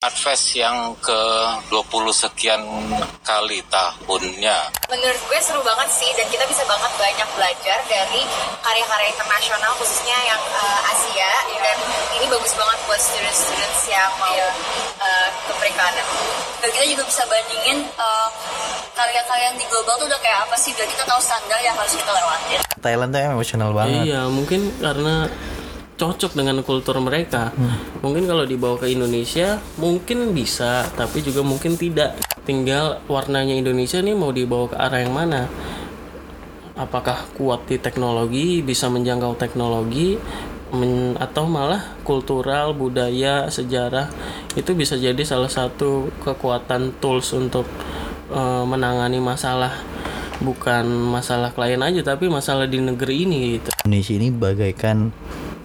Adfest yang ke 20 sekian kali tahunnya. Menurut gue seru banget sih dan kita bisa banget banyak belajar dari karya-karya internasional khususnya yang uh, Asia dan ini bagus banget buat student-students yang mau uh, ke perikanan. Dan kita juga bisa bandingin uh, karya-karya yang di global tuh udah kayak apa sih biar kita tahu standar yang harus kita lewatin. Thailand tuh emosional banget. Iya, mungkin karena cocok dengan kultur mereka. Mungkin kalau dibawa ke Indonesia mungkin bisa, tapi juga mungkin tidak. Tinggal warnanya Indonesia nih mau dibawa ke arah yang mana. Apakah kuat di teknologi, bisa menjangkau teknologi, men- atau malah kultural, budaya, sejarah itu bisa jadi salah satu kekuatan tools untuk eh, menangani masalah bukan masalah klien aja tapi masalah di negeri ini gitu. Indonesia ini bagaikan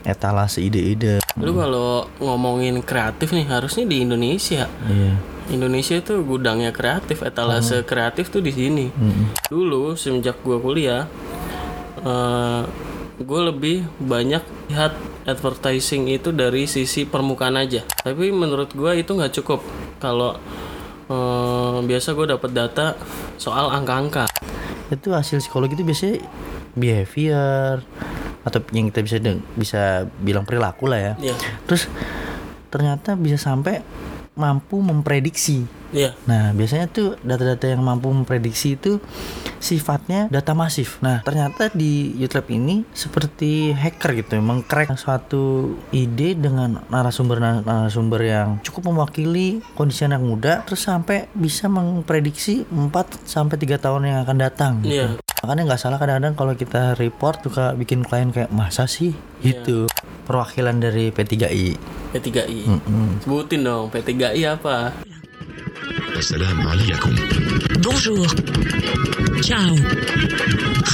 etalase ide-ide. Lu kalau ngomongin kreatif nih harusnya di Indonesia. Iya. Indonesia itu gudangnya kreatif, etalase kreatif tuh di sini. Dulu semenjak gua kuliah, eh gue lebih banyak lihat advertising itu dari sisi permukaan aja. Tapi menurut gua itu nggak cukup. Kalau eh, biasa gue dapat data soal angka-angka. Itu hasil psikologi itu biasanya behavior atau yang kita bisa deng- bisa bilang perilaku lah ya. Iya. Terus ternyata bisa sampai mampu memprediksi. Iya. Nah, biasanya tuh data-data yang mampu memprediksi itu sifatnya data masif. Nah, ternyata di YouTube ini seperti hacker gitu, mengcrack suatu ide dengan narasumber-narasumber yang cukup mewakili kondisi anak muda terus sampai bisa memprediksi 4 sampai 3 tahun yang akan datang. gitu. Iya makanya nggak salah kadang-kadang kalau kita report juga bikin klien kayak masa sih yeah. perwakilan dari P3I P3I mm-hmm. sebutin dong P3I apa Assalamualaikum Bonjour. Ciao.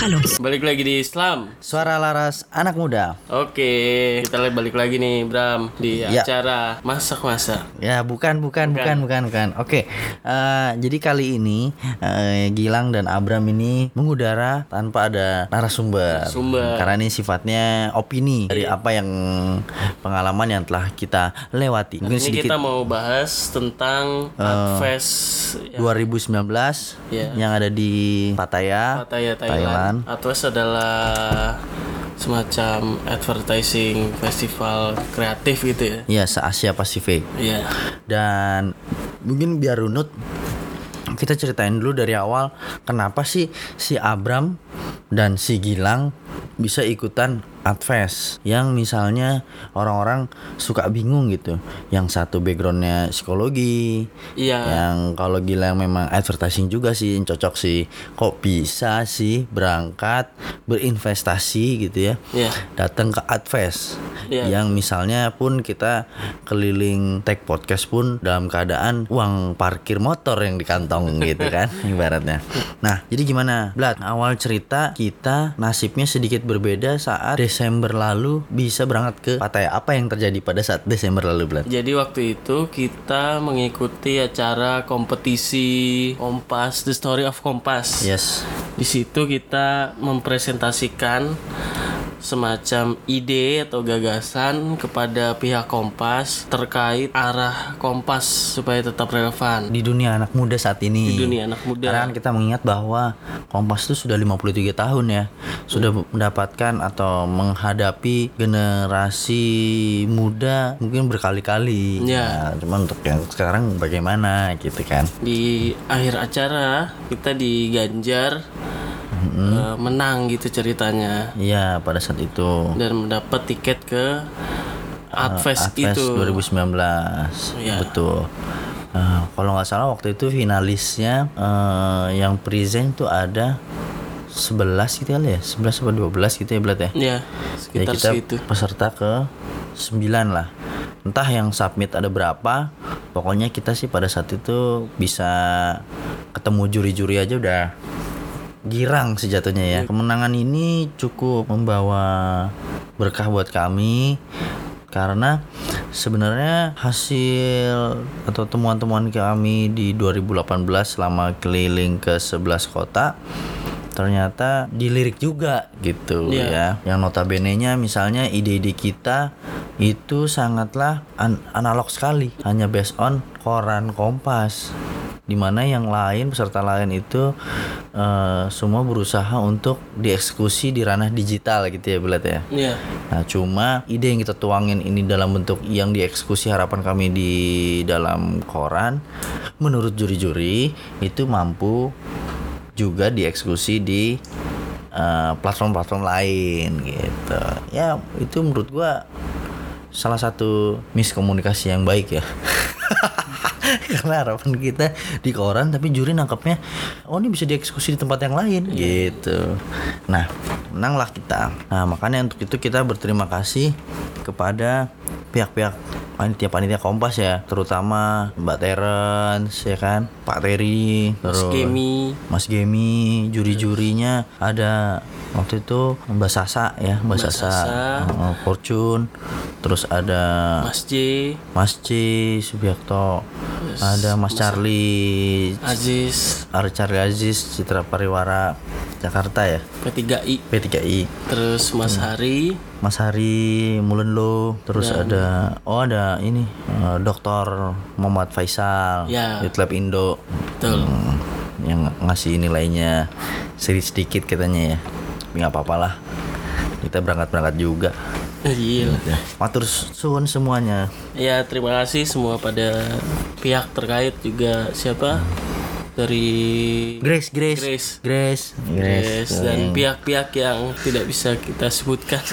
Halo. Balik lagi di Islam. Suara laras anak muda. Oke, kita lihat balik lagi nih Bram di Ya. acara masak-masak. Ya bukan bukan bukan bukan bukan. Oke, eh, jadi kali ini eh, Gilang dan Abram ini mengudara tanpa ada narasumber. Narasumber. Karena ini sifatnya opini dari apa yang pengalaman yang telah kita lewati. Mungkin Ini sedikit kita mau bahas tentang Adfest ya, 2019 Iya. yang ada di Pattaya, Pattaya Thailand. Thailand. Adfest adalah semacam advertising festival kreatif gitu ya. Iya, se Asia Pasifik. Iya. Dan mungkin biar runut kita ceritain dulu dari awal kenapa sih si Abram dan si Gilang bisa ikutan Adfest yang misalnya orang-orang suka bingung gitu yang satu backgroundnya psikologi Iya. yang kalau Gilang memang advertising juga sih cocok sih kok bisa sih berangkat berinvestasi gitu ya Iya. datang ke Adfest Iya. yang misalnya pun kita keliling tag podcast pun dalam keadaan uang parkir motor yang di kantong gitu kan ibaratnya. Nah jadi gimana Blat awal cerita kita nasibnya sedikit berbeda saat Desember lalu bisa berangkat ke Pattaya apa yang terjadi pada saat Desember lalu Blat? Jadi waktu itu kita mengikuti acara kompetisi Kompas, The Story of Kompas. Yes. Di situ kita mempresentasikan semacam ide atau gagasan kepada pihak Kompas terkait arah Kompas supaya tetap relevan Di dunia anak muda saat ini. di dunia anak muda. Karena kita mengingat bahwa Kompas itu sudah 53 tahun ya. Sudah mendapatkan atau menghadapi generasi muda mungkin berkali-kali. Ya. Nah, cuman untuk yang sekarang bagaimana gitu kan. Di akhir acara kita diganjar eh, menang gitu ceritanya Iya, pada saat itu. dan mendapat tiket ke Adfest Adfest itu. 2019. Iya. Betul. Nah, kalau nggak salah waktu itu finalisnya eh, yang present tuh ada 11 gitu kali ya 11 atau 12 gitu ya Blat ya Ya, Ya sekitar kita segitu. peserta ke 9 lah Entah yang submit ada berapa Pokoknya kita sih pada saat itu bisa ketemu juri-juri aja udah girang sejatuhnya ya Kemenangan ini cukup membawa berkah buat kami karena sebenarnya hasil atau temuan-temuan kami di 2018 selama keliling ke 11 kota ternyata dilirik juga gitu Iya. ya. Yang notabene-nya misalnya ide-ide kita itu sangatlah an- analog sekali, hanya based on koran Kompas. Di mana yang lain peserta lain itu eh, semua berusaha untuk dieksekusi di ranah digital gitu ya Belat ya. Iya. Nah, cuma ide yang kita tuangin ini dalam bentuk yang dieksekusi harapan kami di dalam koran, menurut juri-juri itu mampu juga dieksekusi di eh, platform-platform lain gitu. Ya, itu menurut gua salah satu miskomunikasi yang baik ya. Karena harapan kita di koran tapi juri nangkepnya oh ini bisa dieksekusi di tempat yang lain gitu. Nah, menanglah kita. Nah, makanya untuk itu kita berterima kasih kepada pihak-pihak panitia-panitia Kompas ya, terutama Mbak Terence ya kan, Pak Terry, Mas terus Gemi. Mas Gemi, juri-jurinya ada waktu itu Mbak Sasa ya, Mbak, Sasa, Sasa. uh, Fortune, terus ada Mas J, Mas C Subiakto, ada Mas Charlie, Aziz, Ar Charlie Aziz, Citra Pariwara, Jakarta ya, P3I, P3I, terus Mas Hmm. Hari, Mas Hari Mulenlo, terus ada oh ada ini uh, Dokter Muhammad Faisal, Ya. Youth Lab Indo, betul. Hmm, yang ng- ngasih nilainya sedikit sedikit katanya ya, Tapi nggak apa-apa lah, kita berangkat berangkat juga. Gila. Ya. Matur suwun semuanya. Ya terima kasih semua pada pihak terkait juga siapa dari Grace, Grace, Grace. Grace, Grace dan Hmm. pihak-pihak yang tidak bisa kita sebutkan.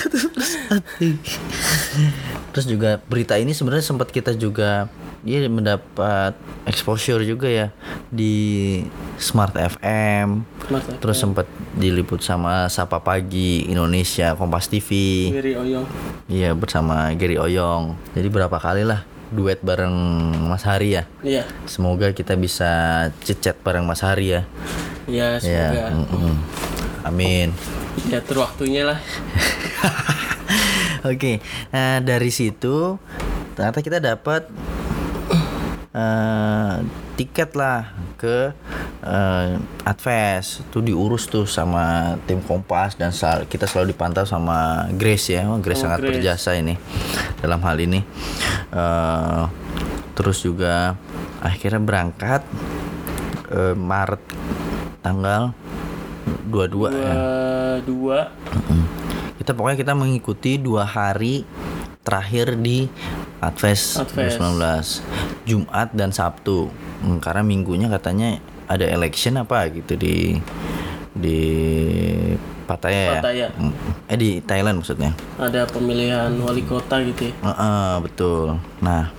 Terus juga berita ini sebenarnya sempat kita juga dia mendapat exposure juga ya di Smart FM. Smart Terus sempat diliput sama Sapa Pagi Indonesia Kompas TV. Wiri Oyong. Iya bersama Gary Oyong. Jadi berapa kali lah duet bareng Mas Hari ya. Iya. Semoga kita bisa chat bareng Mas Hari ya. Ya semoga Ya. mm-mm. Amin. ya terwaktunya lah. Oke, nah dari situ ternyata kita dapat eh, tiket lah ke eh, Advest itu diurus tuh sama tim Kompas dan sel- kita selalu dipantau sama Grace ya, Wah, Grace Oh, sangat Grace. berjasa ini dalam hal ini. Eh, terus juga akhirnya berangkat eh, Maret tanggal 22 ya. Dua, dua Kita pokoknya kita mengikuti dua hari terakhir di Advest Advest. 2019 Jumat dan Sabtu Hmm, karena minggunya katanya ada election apa gitu di di Pattaya ya Pattaya. Hmm. eh di Thailand maksudnya ada pemilihan wali kota gitu ya. Heeh, betul. Nah,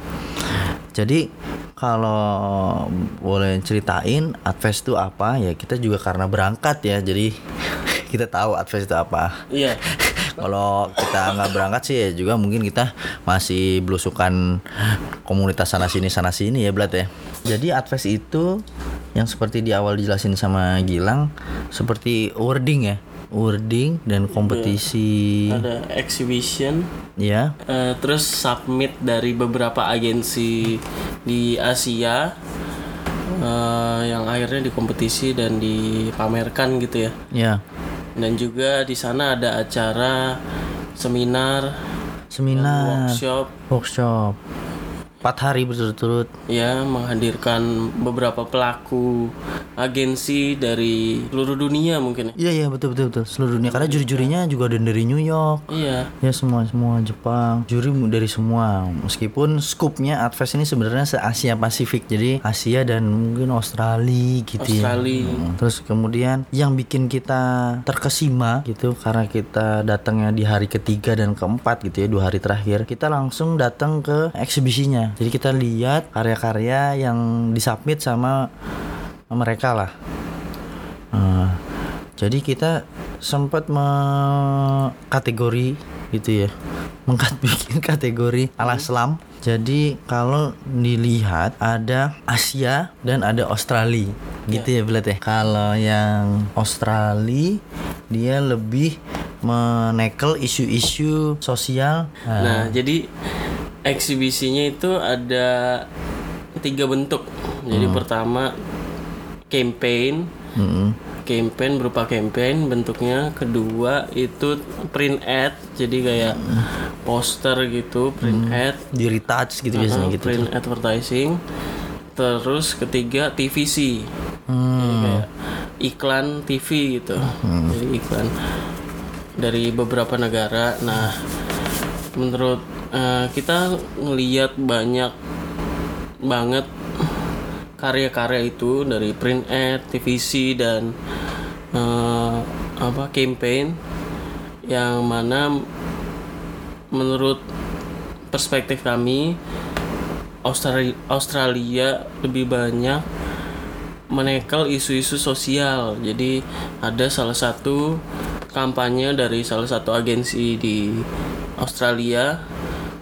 jadi kalau boleh ceritain Advest itu apa ya kita juga karena berangkat ya jadi kita tahu Advest itu apa. Iya. Kalau kita nggak berangkat sih ya juga mungkin kita masih belusukan komunitas sana sini sana sini ya Blat ya. Jadi Advest itu yang seperti di awal dijelasin sama Gilang seperti wording ya, wording dan kompetisi Ada exhibition ya. Eh, terus submit dari beberapa agensi di Asia eh, yang akhirnya dikompetisi dan dipamerkan gitu ya. Ya. Dan juga di sana ada acara seminar, Seminar, workshop workshop. Empat hari berturut-turut. ya menghadirkan beberapa pelaku agensi dari seluruh dunia mungkin ya. Iya iya betul betul betul seluruh dunia karena juri-jurinya juga ada dari New York. Iya. Ya semua semua Jepang juri dari semua meskipun skupnya Advest ini sebenarnya se Asia Pasifik jadi Asia dan mungkin Australia gitu Australia. ya Hmm, terus kemudian yang bikin kita terkesima gitu karena kita datangnya di hari ketiga dan keempat gitu ya dua hari terakhir kita langsung datang ke eksibisinya jadi kita lihat karya-karya yang disubmit sama mereka lah. Nah, jadi kita sempat mengkategori gitu ya. Mengkat bikin kategori ala selam. Jadi kalau dilihat ada Asia dan ada Australia gitu ya Belet ya. Kalau yang Australia dia lebih menekel isu-isu sosial. Nah, jadi eksibisinya itu ada tiga bentuk. Jadi pertama campaign, mm, campaign berupa campaign bentuknya. Kedua itu print ad. Jadi kayak poster gitu print ad. Di retouch gitu biasanya Uh, gitu. print advertising. Terus ketiga TVC Jadi kayak iklan TV gitu. Jadi iklan dari beberapa negara. Nah menurut eh, kita ngeliat banyak banget karya-karya itu dari print ad TVC dan eh, apa campaign yang mana menurut perspektif kami Australia, Australia lebih banyak menekel isu-isu sosial. Jadi ada salah satu kampanye dari salah satu agensi di Australia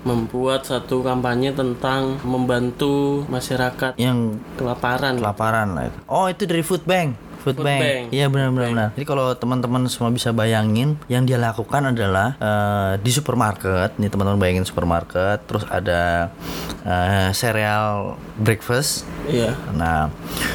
membuat satu kampanye tentang membantu masyarakat yang kelaparan. kelaparan lah itu. Oh itu dari Food Bank. Food, Food Bank. Bank. Iya benar-benar. benar. Jadi kalau teman-teman semua bisa bayangin, yang dia lakukan adalah eh, di supermarket. Nih teman-teman bayangin supermarket, terus ada cereal breakfast. Iya. Nah,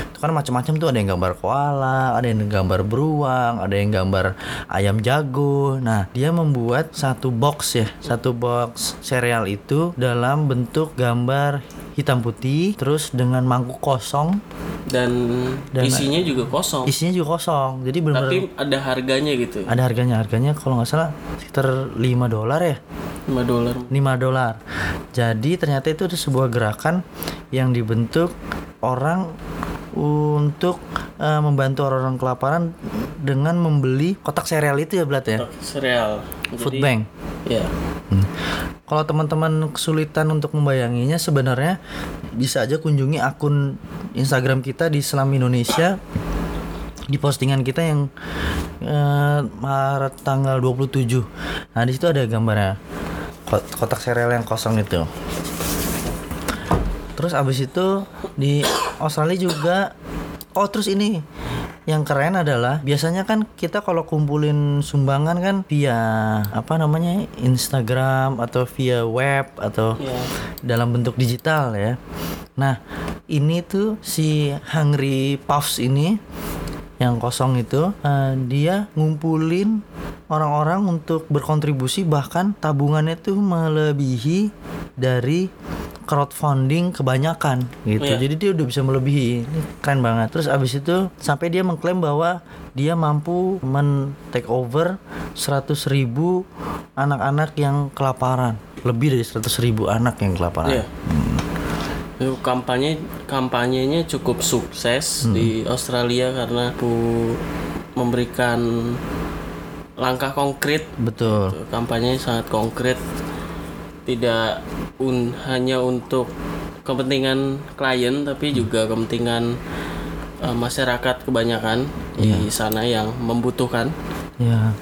itu kan macam-macam tuh ada yang gambar koala, ada yang gambar beruang, ada yang gambar ayam jago. Nah, dia membuat satu box ya, satu box cereal itu dalam bentuk gambar hitam putih, terus dengan mangkuk kosong, Dan, Dan- isinya juga kosong. isinya juga kosong. Jadi benar-benar Tapi ada harganya gitu. ada harganya. Harganya kalau nggak salah sekitar 5 dolar ya. 5 dolar. 5 dolar. Jadi ternyata itu ada sebuah gerakan yang dibentuk orang untuk eh, membantu orang-orang kelaparan dengan membeli kotak sereal itu ya Blat ya. Sereal. Food Jadi- bank. Ya. Hmm. Kalau teman-teman kesulitan untuk membayanginya sebenarnya bisa aja kunjungi akun Instagram kita di Selam Indonesia di postingan kita yang eh, Maret tanggal 27. Nah, di situ ada gambarnya. Kot- Kotak sereal yang kosong itu. Terus abis itu di Australia juga Oh terus ini yang keren adalah biasanya kan kita kalau kumpulin sumbangan kan via apa namanya Instagram atau via web atau Iya. dalam bentuk digital ya. Nah ini tuh si Hungry Puffs ini yang kosong itu eh, dia ngumpulin orang-orang untuk berkontribusi bahkan tabungannya tuh melebihi dari crowdfunding kebanyakan gitu. Iya. Jadi dia udah bisa melebihi. Ini keren banget. Terus abis itu sampai dia mengklaim bahwa dia mampu men take over 100.000 ribu anak-anak yang kelaparan. Lebih dari 100.000 ribu anak yang kelaparan. Iya. Itu kampanye kampanyenya cukup sukses Hmm. di Australia karena bu memberikan langkah konkret. Betul. Kampanye sangat konkret. Tidak un, hanya untuk kepentingan klien tapi juga kepentingan eh, masyarakat kebanyakan di sana yang membutuhkan. Ya.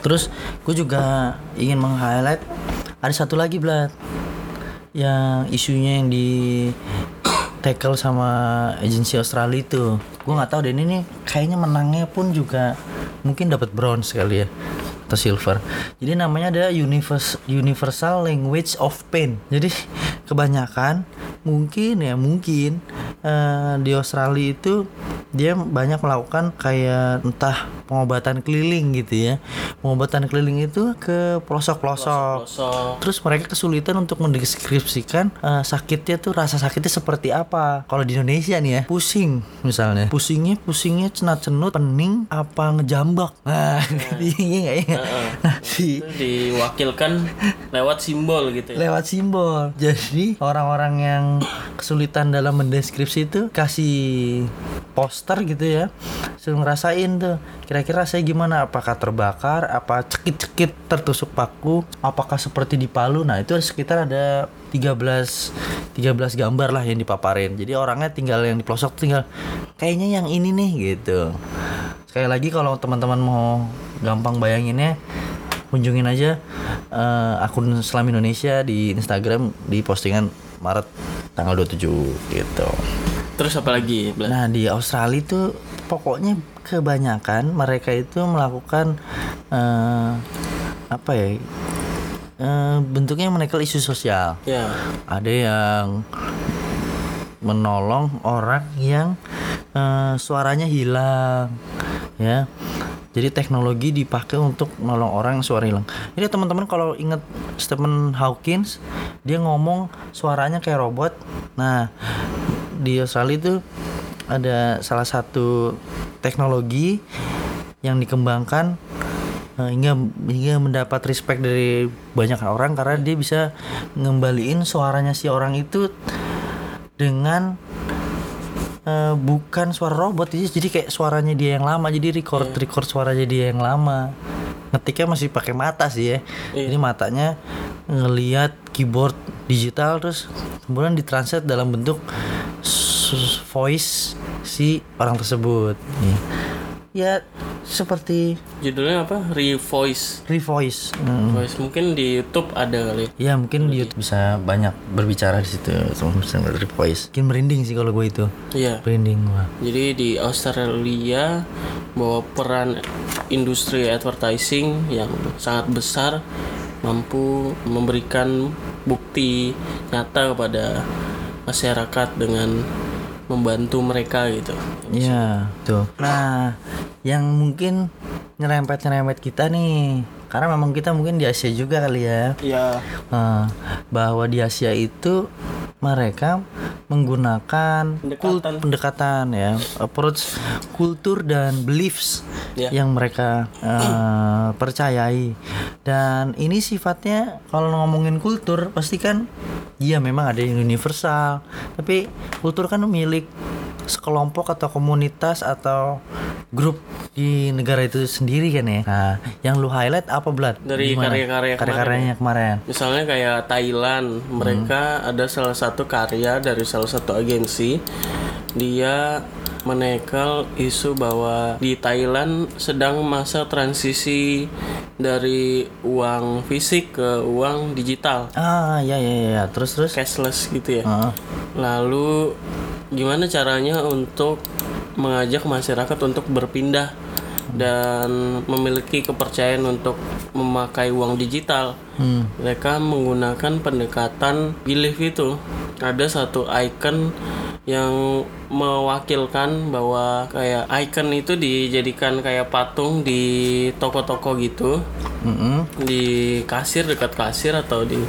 Terus gue juga ingin meng-highlight ada satu lagi Blat yang isunya yang di tackle sama agensi Australia itu. Gue nggak tahu deh ini kayaknya menangnya pun juga mungkin dapat bronze kali ya atau silver. Jadi namanya ada Univers Universal Language of Pain. Jadi kebanyakan mungkin ya mungkin eh, di Australia itu dia banyak melakukan kayak entah pengobatan keliling gitu ya. Pengobatan keliling itu ke pelosok-pelosok. Terus mereka kesulitan untuk mendeskripsikan eh, sakitnya tuh rasa sakitnya seperti apa. Kalau di Indonesia nih ya, pusing misalnya. Pusingnya pusingnya cenat-cenut, pening apa ngejambak. Nah, iya nggak ya? Nah, si diwakilkan lewat simbol gitu ya. lewat simbol. Jadi orang-orang yang kesulitan dalam mendeskripsi itu kasih poster gitu ya. Suruh ngerasain tuh. Kira-kira saya gimana? Apakah terbakar? Apa cekit-cekit tertusuk paku? Apakah seperti di Palu? Nah, itu sekitar ada 13 13 gambar lah yang dipaparin. Jadi orangnya tinggal yang di pelosok tinggal kayaknya yang ini nih gitu. Sekali lagi kalau teman-teman mau gampang bayanginnya kunjungin aja eh, akun Selam Indonesia di Instagram di postingan Maret tanggal 27 gitu. Terus apa lagi? Nah di Australia itu pokoknya kebanyakan mereka itu melakukan eh, apa ya eh, bentuknya menekel isu sosial. Ya. Ada yang menolong orang yang eh, suaranya hilang. ya jadi teknologi dipakai untuk nolong orang yang suara hilang. Jadi teman-teman kalau ingat Stephen Hawkins dia ngomong suaranya kayak robot. Nah di Australia itu ada salah satu teknologi yang dikembangkan eh, hingga hingga mendapat respect dari banyak orang karena dia bisa ngembaliin suaranya si orang itu dengan eh, bukan suara robot jadi jadi kayak suaranya dia yang lama. Jadi record record suaranya dia yang lama. Ngetiknya masih pakai mata sih ya. Jadi matanya ngelihat keyboard digital terus kemudian ditranslate dalam bentuk voice si orang tersebut. Ya, ya seperti Judulnya apa? Revoice. revoice Hmm. Voice mungkin di YouTube ada kali. Ya mungkin di YouTube bisa banyak berbicara di situ sama revoice. Mungkin merinding sih kalau gue itu. Iya. Merinding gua. Jadi di Australia bahwa peran industri advertising yang sangat besar mampu memberikan bukti nyata kepada masyarakat dengan membantu mereka gitu. Iya, tuh. Nah, yang mungkin nyerempet-nyerempet kita nih, karena memang kita mungkin di Asia juga kali ya. Iya. Nah, bahwa di Asia itu mereka menggunakan kult- Pendekatan. pendekatan ya approach kultur dan beliefs Ya. yang mereka eh, percayai dan ini sifatnya kalau ngomongin kultur pasti kan iya memang ada yang universal tapi kultur kan milik sekelompok atau komunitas atau grup di negara itu sendiri kan ya? Nah yang lu highlight apa Blad? Dari karya-karya kemarin. Karya-karyanya kemarin. Misalnya kayak Thailand, mereka ada salah satu karya dari salah satu agensi. Dia menekel isu bahwa di Thailand sedang masa transisi dari uang fisik ke uang digital, Ah ya ya ya terus terus. cashless gitu ya. Ah, Lalu gimana caranya untuk mengajak masyarakat untuk berpindah dan memiliki kepercayaan untuk memakai uang digital. Mereka menggunakan pendekatan belief itu. Ada satu icon yang mewakilkan bahwa kayak icon itu dijadikan kayak patung di toko-toko gitu mm-mm. di kasir dekat kasir atau di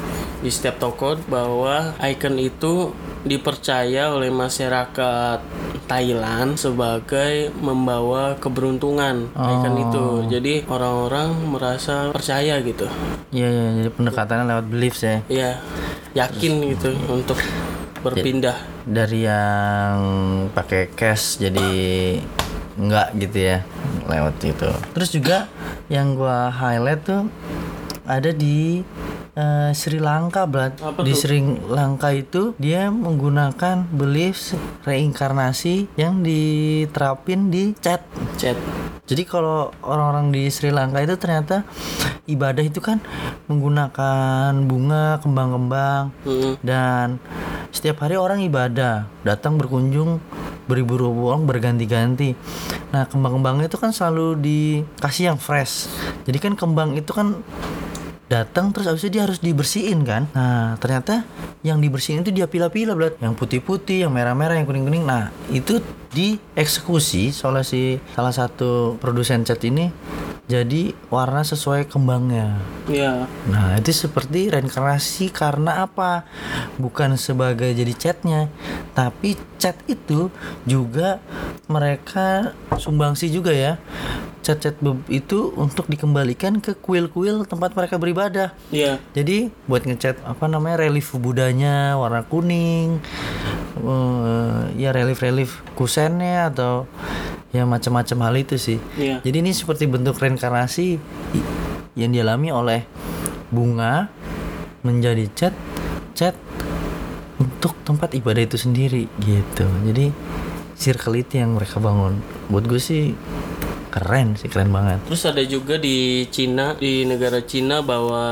di setiap toko bahwa icon itu dipercaya oleh masyarakat Thailand sebagai membawa keberuntungan icon itu. Jadi orang-orang merasa percaya gitu. Iya ya jadi pendekatannya lewat beliefs ya. Ya, yakin gitu untuk berpindah. Dari yang pakai cash jadi enggak gitu ya lewat itu. Terus juga yang gua highlight tuh ada di eh, Sri Lanka. Apa Di? Sri Lanka itu dia menggunakan beliefs reinkarnasi yang diterapin di chat. Chat. Jadi kalau orang-orang di Sri Lanka itu ternyata ibadah itu kan menggunakan bunga, kembang-kembang Mm-mm. dan setiap hari orang ibadah, datang berkunjung beribu-ribu orang berganti-ganti. Nah, kembang-kembangnya itu kan selalu dikasih yang fresh. Jadi kan kembang itu kan datang terus habis itu dia harus dibersihin kan. Nah, ternyata yang dibersihin itu dia pilah-pilah, Blat. Yang putih-putih, yang merah-merah, yang kuning-kuning. Nah, itu dieksekusi oleh si salah satu produsen cat ini jadi warna sesuai kembangnya. Ya. Nah, itu seperti reinkarnasi karena apa? Bukan sebagai jadi catnya, tapi cat itu juga mereka sumbangsi juga ya. Cat-cat itu untuk dikembalikan ke kuil-kuil tempat mereka beribadah. Ya. Jadi buat ngecat apa namanya relief Budanya warna kuning, eh, ya relief-relief kusennya atau ya macam-macam hal itu sih. Iya. Jadi ini seperti bentuk reinkarnasi yang dialami oleh bunga menjadi cat cat untuk tempat ibadah itu sendiri gitu. Jadi circle itu yang mereka bangun. Buat gue sih keren sih keren banget. Terus ada juga di Cina, di negara Cina bahwa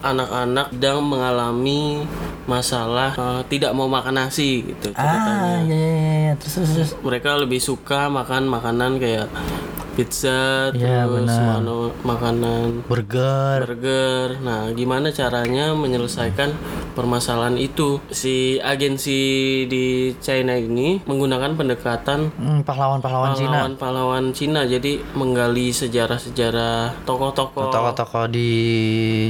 anak-anak sedang mengalami masalah eh, tidak mau makan nasi gitu ceritanya. Ah, ya, ya, ya, ya. Terus, terus, terus. Mereka lebih suka makan makanan kayak pizza Iya, terus benar. mano- makanan burger burger. Nah, gimana caranya menyelesaikan permasalahan itu? Si agensi di China ini menggunakan pendekatan Hmm, pahlawan-pahlawan Cina pahlawan-pahlawan Cina. Jadi menggali sejarah-sejarah tokoh-tokoh tokoh-tokoh di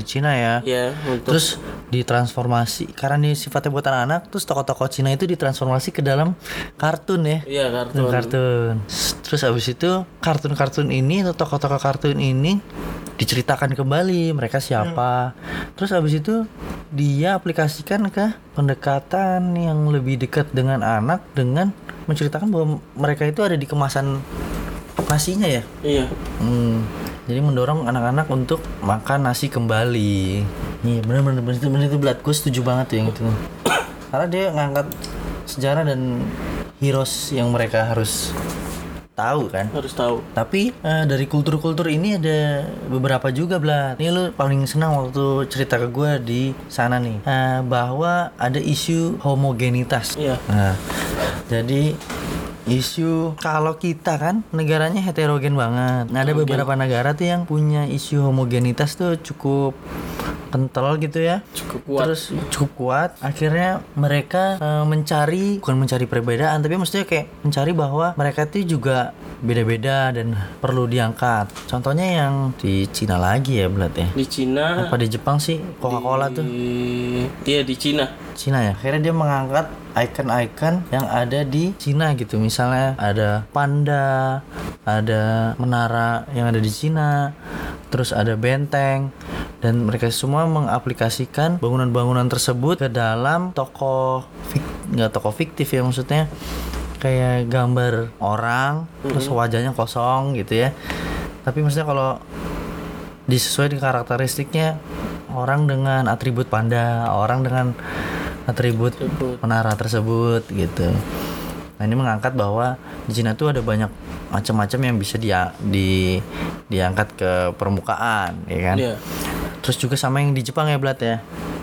Cina ya ya untuk terus ditransformasi karena ini sifatnya buat anak-anak terus tokoh-tokoh Cina itu ditransformasi ke dalam kartun ya Iya, kartun. kartun terus abis itu kartun-kartun ini atau tokoh-tokoh kartun ini diceritakan kembali mereka siapa terus abis itu dia aplikasikan ke pendekatan yang lebih dekat dengan anak dengan menceritakan bahwa mereka itu ada di kemasan nasinya ya Iya. Hmm, jadi mendorong anak-anak untuk makan nasi kembali. Iya benar-benar benar itu benar itu Blood. Gue setuju banget tuh yang itu. Karena dia ngangkat sejarah dan heroes yang mereka harus tahu kan. Harus tahu. Tapi eh, dari kultur-kultur ini ada beberapa juga Blat. Ini lu paling senang waktu cerita ke gue di sana nih. Eh, bahwa ada isu homogenitas. Iya. Nah, jadi isu kalau kita kan negaranya heterogen banget. Nah, ada beberapa negara tuh yang punya isu homogenitas tuh cukup kental gitu ya. Cukup kuat. Terus cukup kuat. Akhirnya mereka eh, mencari bukan mencari perbedaan, tapi maksudnya kayak mencari bahwa mereka tuh juga beda-beda dan perlu diangkat. Contohnya yang di Cina lagi ya, Blat ya. Di Cina Apa di Jepang sih Coca-Cola tuh? di dia di Cina. Cina ya. Akhirnya dia mengangkat icon-icon yang ada di Cina gitu. Misalnya ada panda, ada menara yang ada di Cina, terus ada benteng dan mereka semua mengaplikasikan bangunan-bangunan tersebut ke dalam toko nggak toko fiktif ya maksudnya kayak gambar orang terus wajahnya kosong gitu ya. Tapi maksudnya kalau disesuaikan karakteristiknya orang dengan atribut panda, orang dengan atribut menara tersebut gitu. Nah ini mengangkat bahwa di Cina tuh ada banyak macam-macam yang bisa dia di diangkat ke permukaan, ya kan? Iya. Terus juga sama yang di Jepang ya Blat ya.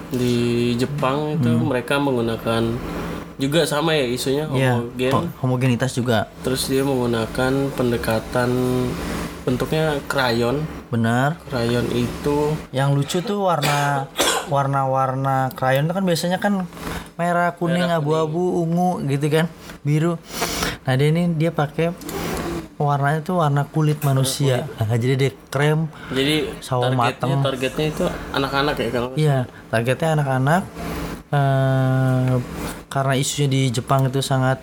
Di Jepang itu Hmm. mereka menggunakan juga sama ya isunya Iya. homogen. ho- homogenitas juga. Terus dia menggunakan pendekatan bentuknya krayon. Benar. Krayon itu Yang lucu tuh warna warna-warna krayon itu kan biasanya kan merah, kuning, abu-abu, ungu gitu kan, biru. Nah dia ini dia pakai warnanya tuh warna kulit manusia. Nah, jadi dia krem. jadi Sawo targetnya mateng. targetnya itu anak-anak ya kalau Iya, targetnya anak-anak. eh karena isunya di Jepang itu sangat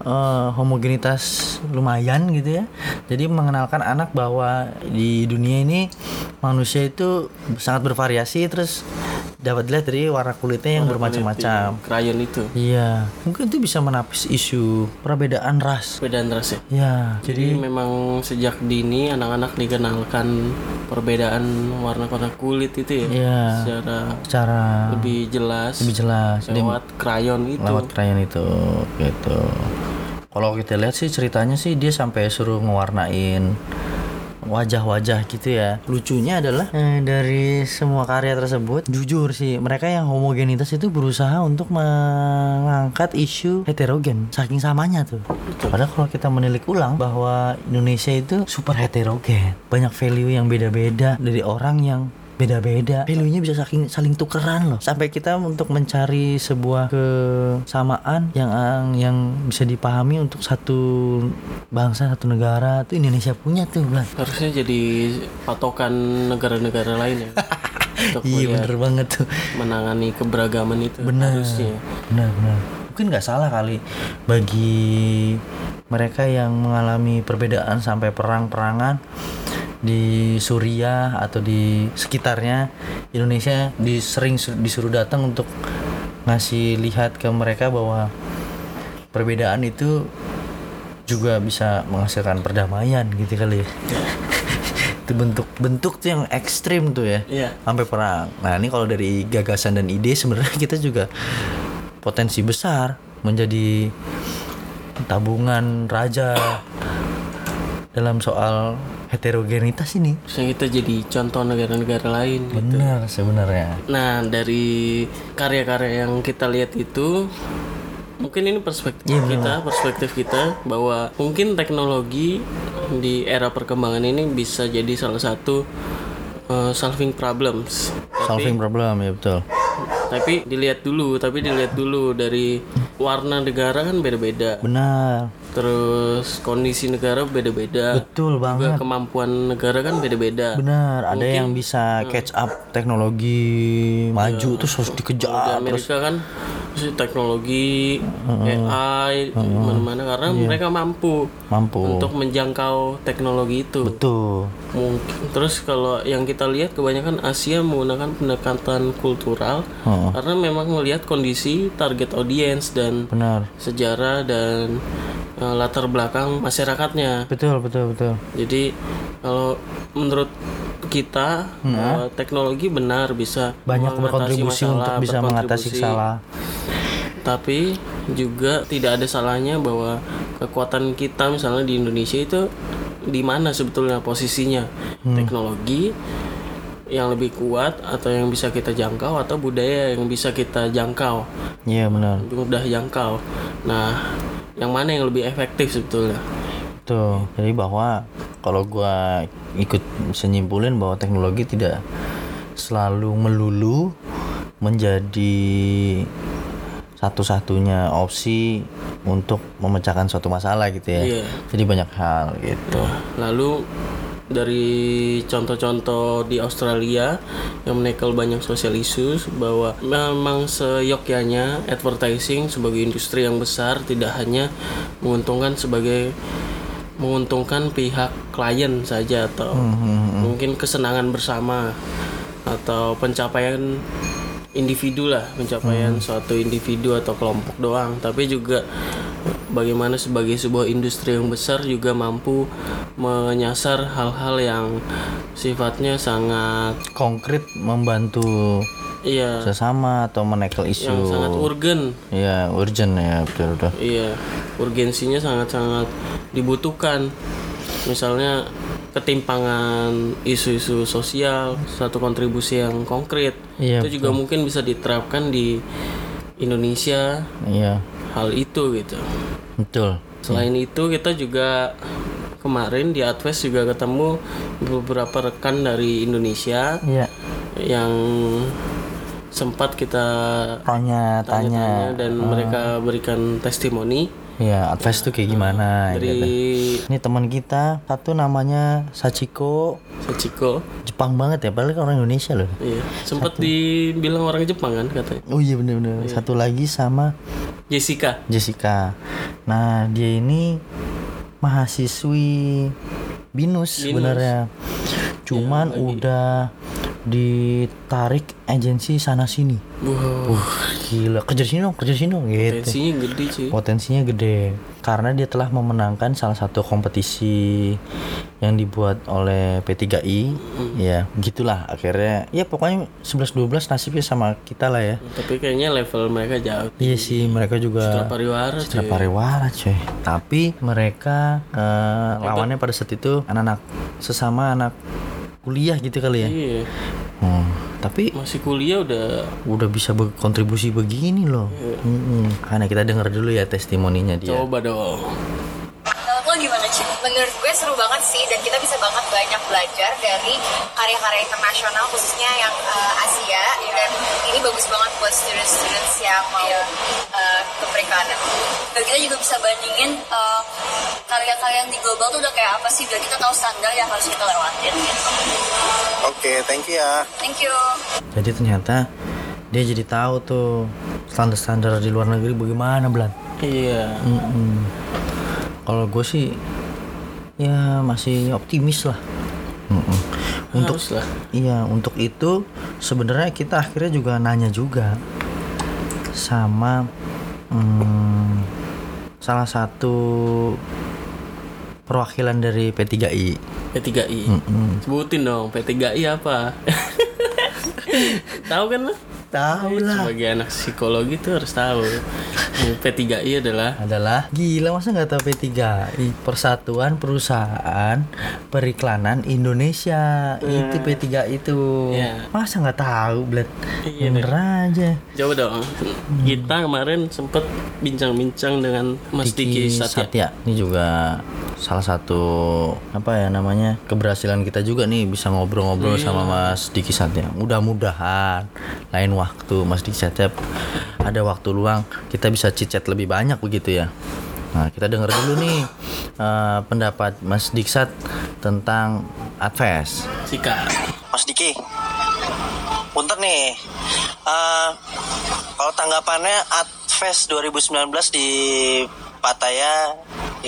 eh, homogenitas lumayan gitu ya. Jadi mengenalkan anak bahwa di dunia ini manusia itu sangat bervariasi terus dapat dilihat dari warna kulitnya yang bermacam-macam. krayon itu Iya, mungkin itu bisa menapis isu perbedaan ras. perbedaan ras ya. Ya, Jadi jadi memang sejak dini anak-anak dikenalkan perbedaan warna-warna kulit itu ya Iya. secara secara lebih jelas lebih jelas. Lewat krayon itu. lewat krayon itu gitu kalau kita lihat sih ceritanya sih dia sampai suruh ngewarnain wajah-wajah gitu ya. Lucunya adalah eh, dari semua karya tersebut jujur sih mereka yang homogenitas itu berusaha untuk mengangkat isu heterogen saking samanya tuh. Padahal kalau kita menilik ulang bahwa Indonesia itu super heterogen. Banyak value yang beda-beda dari orang yang beda-beda value-nya bisa saking saling tukeran loh sampai kita untuk mencari sebuah kesamaan yang yang bisa dipahami untuk satu bangsa satu negara itu Indonesia punya tuh Blan. Harusnya jadi patokan negara-negara lain ya. untuk iya bener banget tuh menangani keberagaman itu benar harusnya. benar benar mungkin nggak salah kali bagi mereka yang mengalami perbedaan sampai perang-perangan di Suriah atau di sekitarnya Indonesia disering disuruh datang untuk ngasih lihat ke mereka bahwa perbedaan itu juga bisa menghasilkan perdamaian gitu kali ya itu bentuk-bentuk tuh yang ekstrim tuh ya Iya. sampai perang. Nah ini kalau dari gagasan dan ide sebenarnya kita juga potensi besar menjadi tabungan raja dalam soal heterogenitas ini. Harusnya kita jadi contoh negara-negara lain gitu. Benar sebenarnya. Nah, dari karya-karya yang kita lihat itu mungkin ini perspektif Iya, benar. kita perspektif kita bahwa mungkin teknologi di era perkembangan ini bisa jadi salah satu uh, solving problems tapi, solving problem ya betul tapi dilihat dulu tapi dilihat dulu dari warna negara kan beda-beda benar terus kondisi negara beda-beda. Betul juga banget. kemampuan negara kan beda-beda. Benar ada Mungkin- yang bisa catch up teknologi maju terus harus di dikejar terus Amerika kan si teknologi AI mana-mana karena mereka mampu mampu. untuk menjangkau teknologi itu. Betul. Mungkin terus kalau yang kita lihat kebanyakan Asia menggunakan pendekatan kultural Heeh. karena memang melihat kondisi target audience dan benar. sejarah dan eh, latar belakang masyarakatnya. Betul betul betul. Jadi kalau menurut kita eh, teknologi benar bisa banyak berkontribusi masalah, untuk bisa mengatasi salah. Tapi juga tidak ada salahnya bahwa kekuatan kita misalnya di Indonesia itu di mana sebetulnya posisinya? Teknologi yang lebih kuat atau yang bisa kita jangkau atau budaya yang bisa kita jangkau? Iya benar. Mudah jangkau. Nah yang mana yang lebih efektif sebetulnya Tuh, jadi bahwa kalau gua ikut bisa nyimpulin bahwa teknologi tidak selalu melulu menjadi satu-satunya opsi untuk memecahkan suatu masalah gitu ya. Iya. Jadi banyak hal gitu. Lalu dari contoh-contoh di Australia yang menekel banyak social issues bahwa memang seyogyanya advertising sebagai industri yang besar tidak hanya menguntungkan sebagai menguntungkan pihak klien saja atau mungkin kesenangan bersama atau pencapaian individu lah pencapaian suatu individu atau kelompok doang. Tapi juga bagaimana sebagai sebuah industri yang besar juga mampu menyasar hal-hal yang sifatnya sangat Konkret membantu iya. sesama atau menekel yang isu. sangat urgen. Iya, urgent ya, betul betul. iya urgensinya sangat-sangat dibutuhkan. Misalnya ketimpangan isu-isu sosial satu kontribusi yang konkret. Iya, itu juga mungkin bisa diterapkan di Indonesia. Iya, hal itu gitu. Betul. selain itu kita juga kemarin di Advest juga ketemu beberapa rekan dari Indonesia Iya. yang sempat kita Tanya-tanya. tanya dan mereka berikan testimoni Iya, advice tuh kayak gimana dari gitu. Ini teman kita satu namanya Sachiko, Sachiko Jepang banget ya, padahal kan orang Indonesia loh. Iya, sempat dibilang orang Jepang kan katanya. Oh iya bener-bener. Satu lagi sama Jessica. Jessica. Nah dia ini mahasiswi binus sebenarnya. Cuman udah ditarik agensi sana sini. Wow, Uh, gila kerja sini dong, kerja sini dong gitu. tensinya gede cuy. Potensinya gede karena dia telah memenangkan salah satu kompetisi yang dibuat oleh P3I. Ya, gitulah akhirnya. Ya pokoknya 11 12 nasibnya sama kita lah ya. Tapi kayaknya level mereka jauh. Iya sih, mereka juga Pariwara Citra cuy. pariwara coy tapi mereka eh, lawannya pada saat itu anak-anak sesama anak kuliah gitu kali ya? Iya, Hmm, tapi masih kuliah udah udah bisa berkontribusi begini loh. Mm-mm. karena kita dengar dulu ya testimoninya dia. Coba dong. Lo gimana Ci? menurut gue seru banget sih dan kita bisa banget banyak belajar dari karya-karya internasional khususnya yang eh, Asia dan ini bagus banget buat student-students yang mau eh, ke perikanan. Dan kita juga bisa bandingin eh, karya-karya yang di global tuh udah kayak apa sih biar kita tahu standar yang harus kita lewatin gitu. Oke, thank you ya. Thank you. jadi ternyata dia jadi tahu tuh standar-standar di luar negeri bagaimana Blan Iya. Mm-mm. Kalau gue sih ya masih optimis lah Mm-mm. untuk lah. Iya, untuk itu sebenarnya kita akhirnya juga nanya juga sama hmm, salah satu perwakilan dari P3I. P3I. Mm-mm. Sebutin dong P3I apa? Tahu kan lo? Tahu lah. Sebagai anak psikologi tuh harus tahu. Yang P3I adalah adalah gila masa nggak tahu P3I Persatuan Perusahaan Periklanan Indonesia itu P3I itu Iya. masa nggak tahu Iya, bener aja Coba dong. Kita kemarin sempet bincang-bincang dengan Mas Diki Satya. ini juga salah satu apa ya namanya keberhasilan kita juga nih bisa ngobrol-ngobrol Iya. sama Mas Diki Satya mudah-mudahan lain waktu Mas Diki Satya ada waktu luang kita bisa cicat lebih banyak begitu ya nah kita dengar dulu nih eh, pendapat Mas Diksat tentang Adves Sikat. Mas Diki. Punten nih. Eh, kalau tanggapannya Adfest 2019 di Pattaya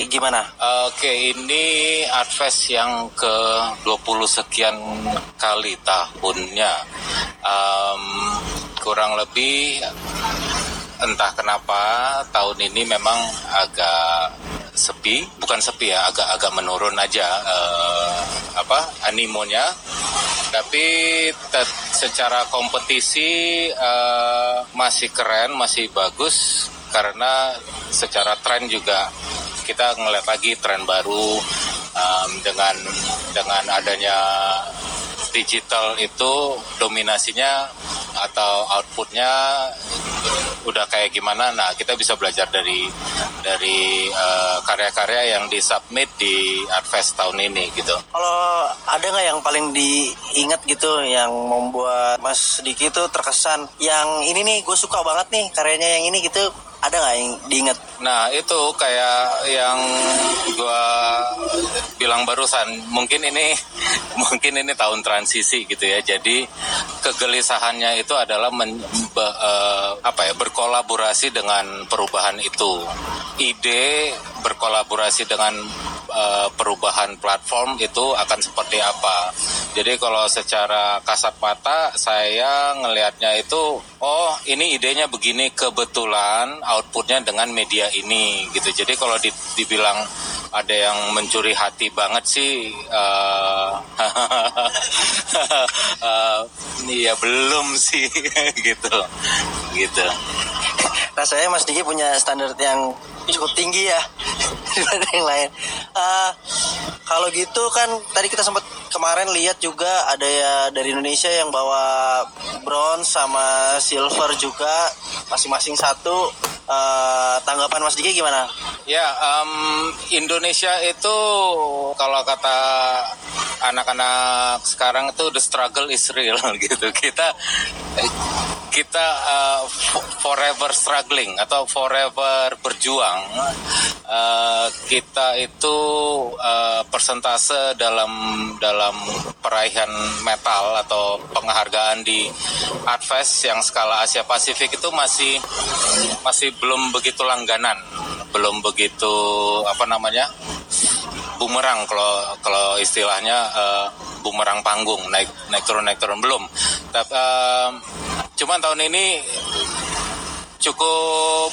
gimana? Oke, ini Advest yang ke 20 sekian kali tahunnya. Em, kurang lebih entah kenapa tahun ini memang agak sepi, bukan sepi ya, agak-agak menurun aja eh, apa animonya. Tapi secara kompetisi eh, masih keren, masih bagus karena secara tren juga kita ngeliat lagi tren baru em, dengan dengan adanya digital itu dominasinya atau outputnya udah kayak gimana. Nah kita bisa belajar dari dari eh, karya-karya yang disubmit di Artfest tahun ini gitu. Kalau ada nggak yang paling diingat gitu yang membuat Mas Diki itu terkesan yang ini nih gue suka banget nih karyanya yang ini gitu ada nggak yang diingat? Nah itu kayak yang gua bilang barusan mungkin ini mungkin ini tahun transisi gitu ya. Jadi kegelisahannya itu adalah men- be- eh, apa ya berkolaborasi dengan perubahan itu. Ide berkolaborasi dengan eh, perubahan platform itu akan seperti apa. Jadi kalau secara kasat mata saya ngelihatnya itu oh ini idenya begini. Kebetulan outputnya dengan media ini gitu. Jadi kalau di- dibilang ada yang mencuri hati banget sih eh eh, ya belum sih gitu gitu. Rasanya Mas Diki punya standar yang cukup tinggi ya dibanding yang lain. Eh, kalau gitu kan tadi kita sempat kemarin lihat juga ada ya dari Indonesia yang bawa bronze sama silver juga masing-masing satu. Eh, tanggapan Mas Diki gimana? Ya, em, Indonesia itu kalau kata anak-anak sekarang itu the struggle is real gitu. Kita kita fo- forever struggling atau forever berjuang. Eh, kita itu eh, persentase dalam dalam peraihan metal atau penghargaan di Artfest yang skala Asia Pasifik itu masih masih belum begitu langganan, belum begitu apa namanya bumerang kalau kalau istilahnya eh, bumerang panggung naik naik turun naik turun belum. Tapi em, cuman tahun ini cukup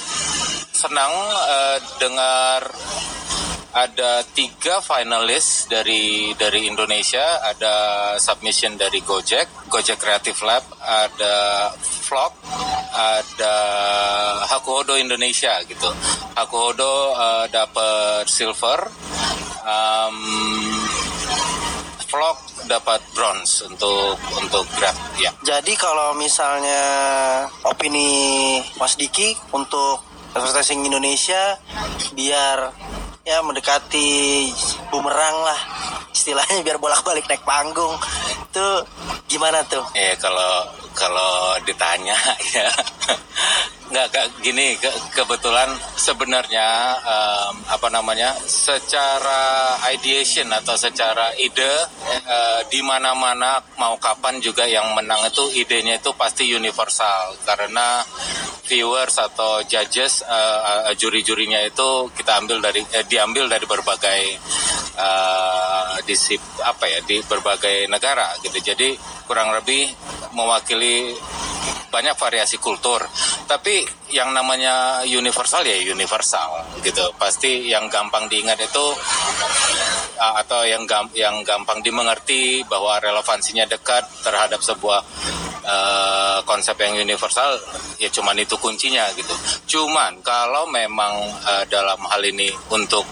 senang eh, dengar ada tiga finalis dari dari Indonesia, ada submission dari Gojek, Gojek Creative Lab, ada Vlog, ada Hakuhodo Indonesia gitu. Hakuhodo eh, dapat silver, um, Vlog dapat bronze untuk untuk grab ya. Jadi kalau misalnya opini Mas Diki untuk advertising Indonesia biar ya mendekati bumerang lah istilahnya biar bolak-balik naik panggung itu gimana tuh? Ya kalau kalau ditanya ya nggak kayak gini ke- kebetulan sebenarnya em, apa namanya secara ideation atau secara ide eh, di mana-mana mau kapan juga yang menang itu idenya itu pasti universal. Karena viewers atau judges eh, juri-jurinya itu kita ambil dari eh, diambil dari berbagai eh, disip apa ya di berbagai negara gitu. Jadi kurang lebih mewakili banyak variasi kultur. Tapi yang namanya universal ya universal gitu pasti yang gampang diingat itu uh, atau yang yang gampang dimengerti bahwa relevansinya dekat terhadap sebuah uh, konsep yang universal ya cuman itu kuncinya gitu. Cuman kalau memang eh, dalam hal ini untuk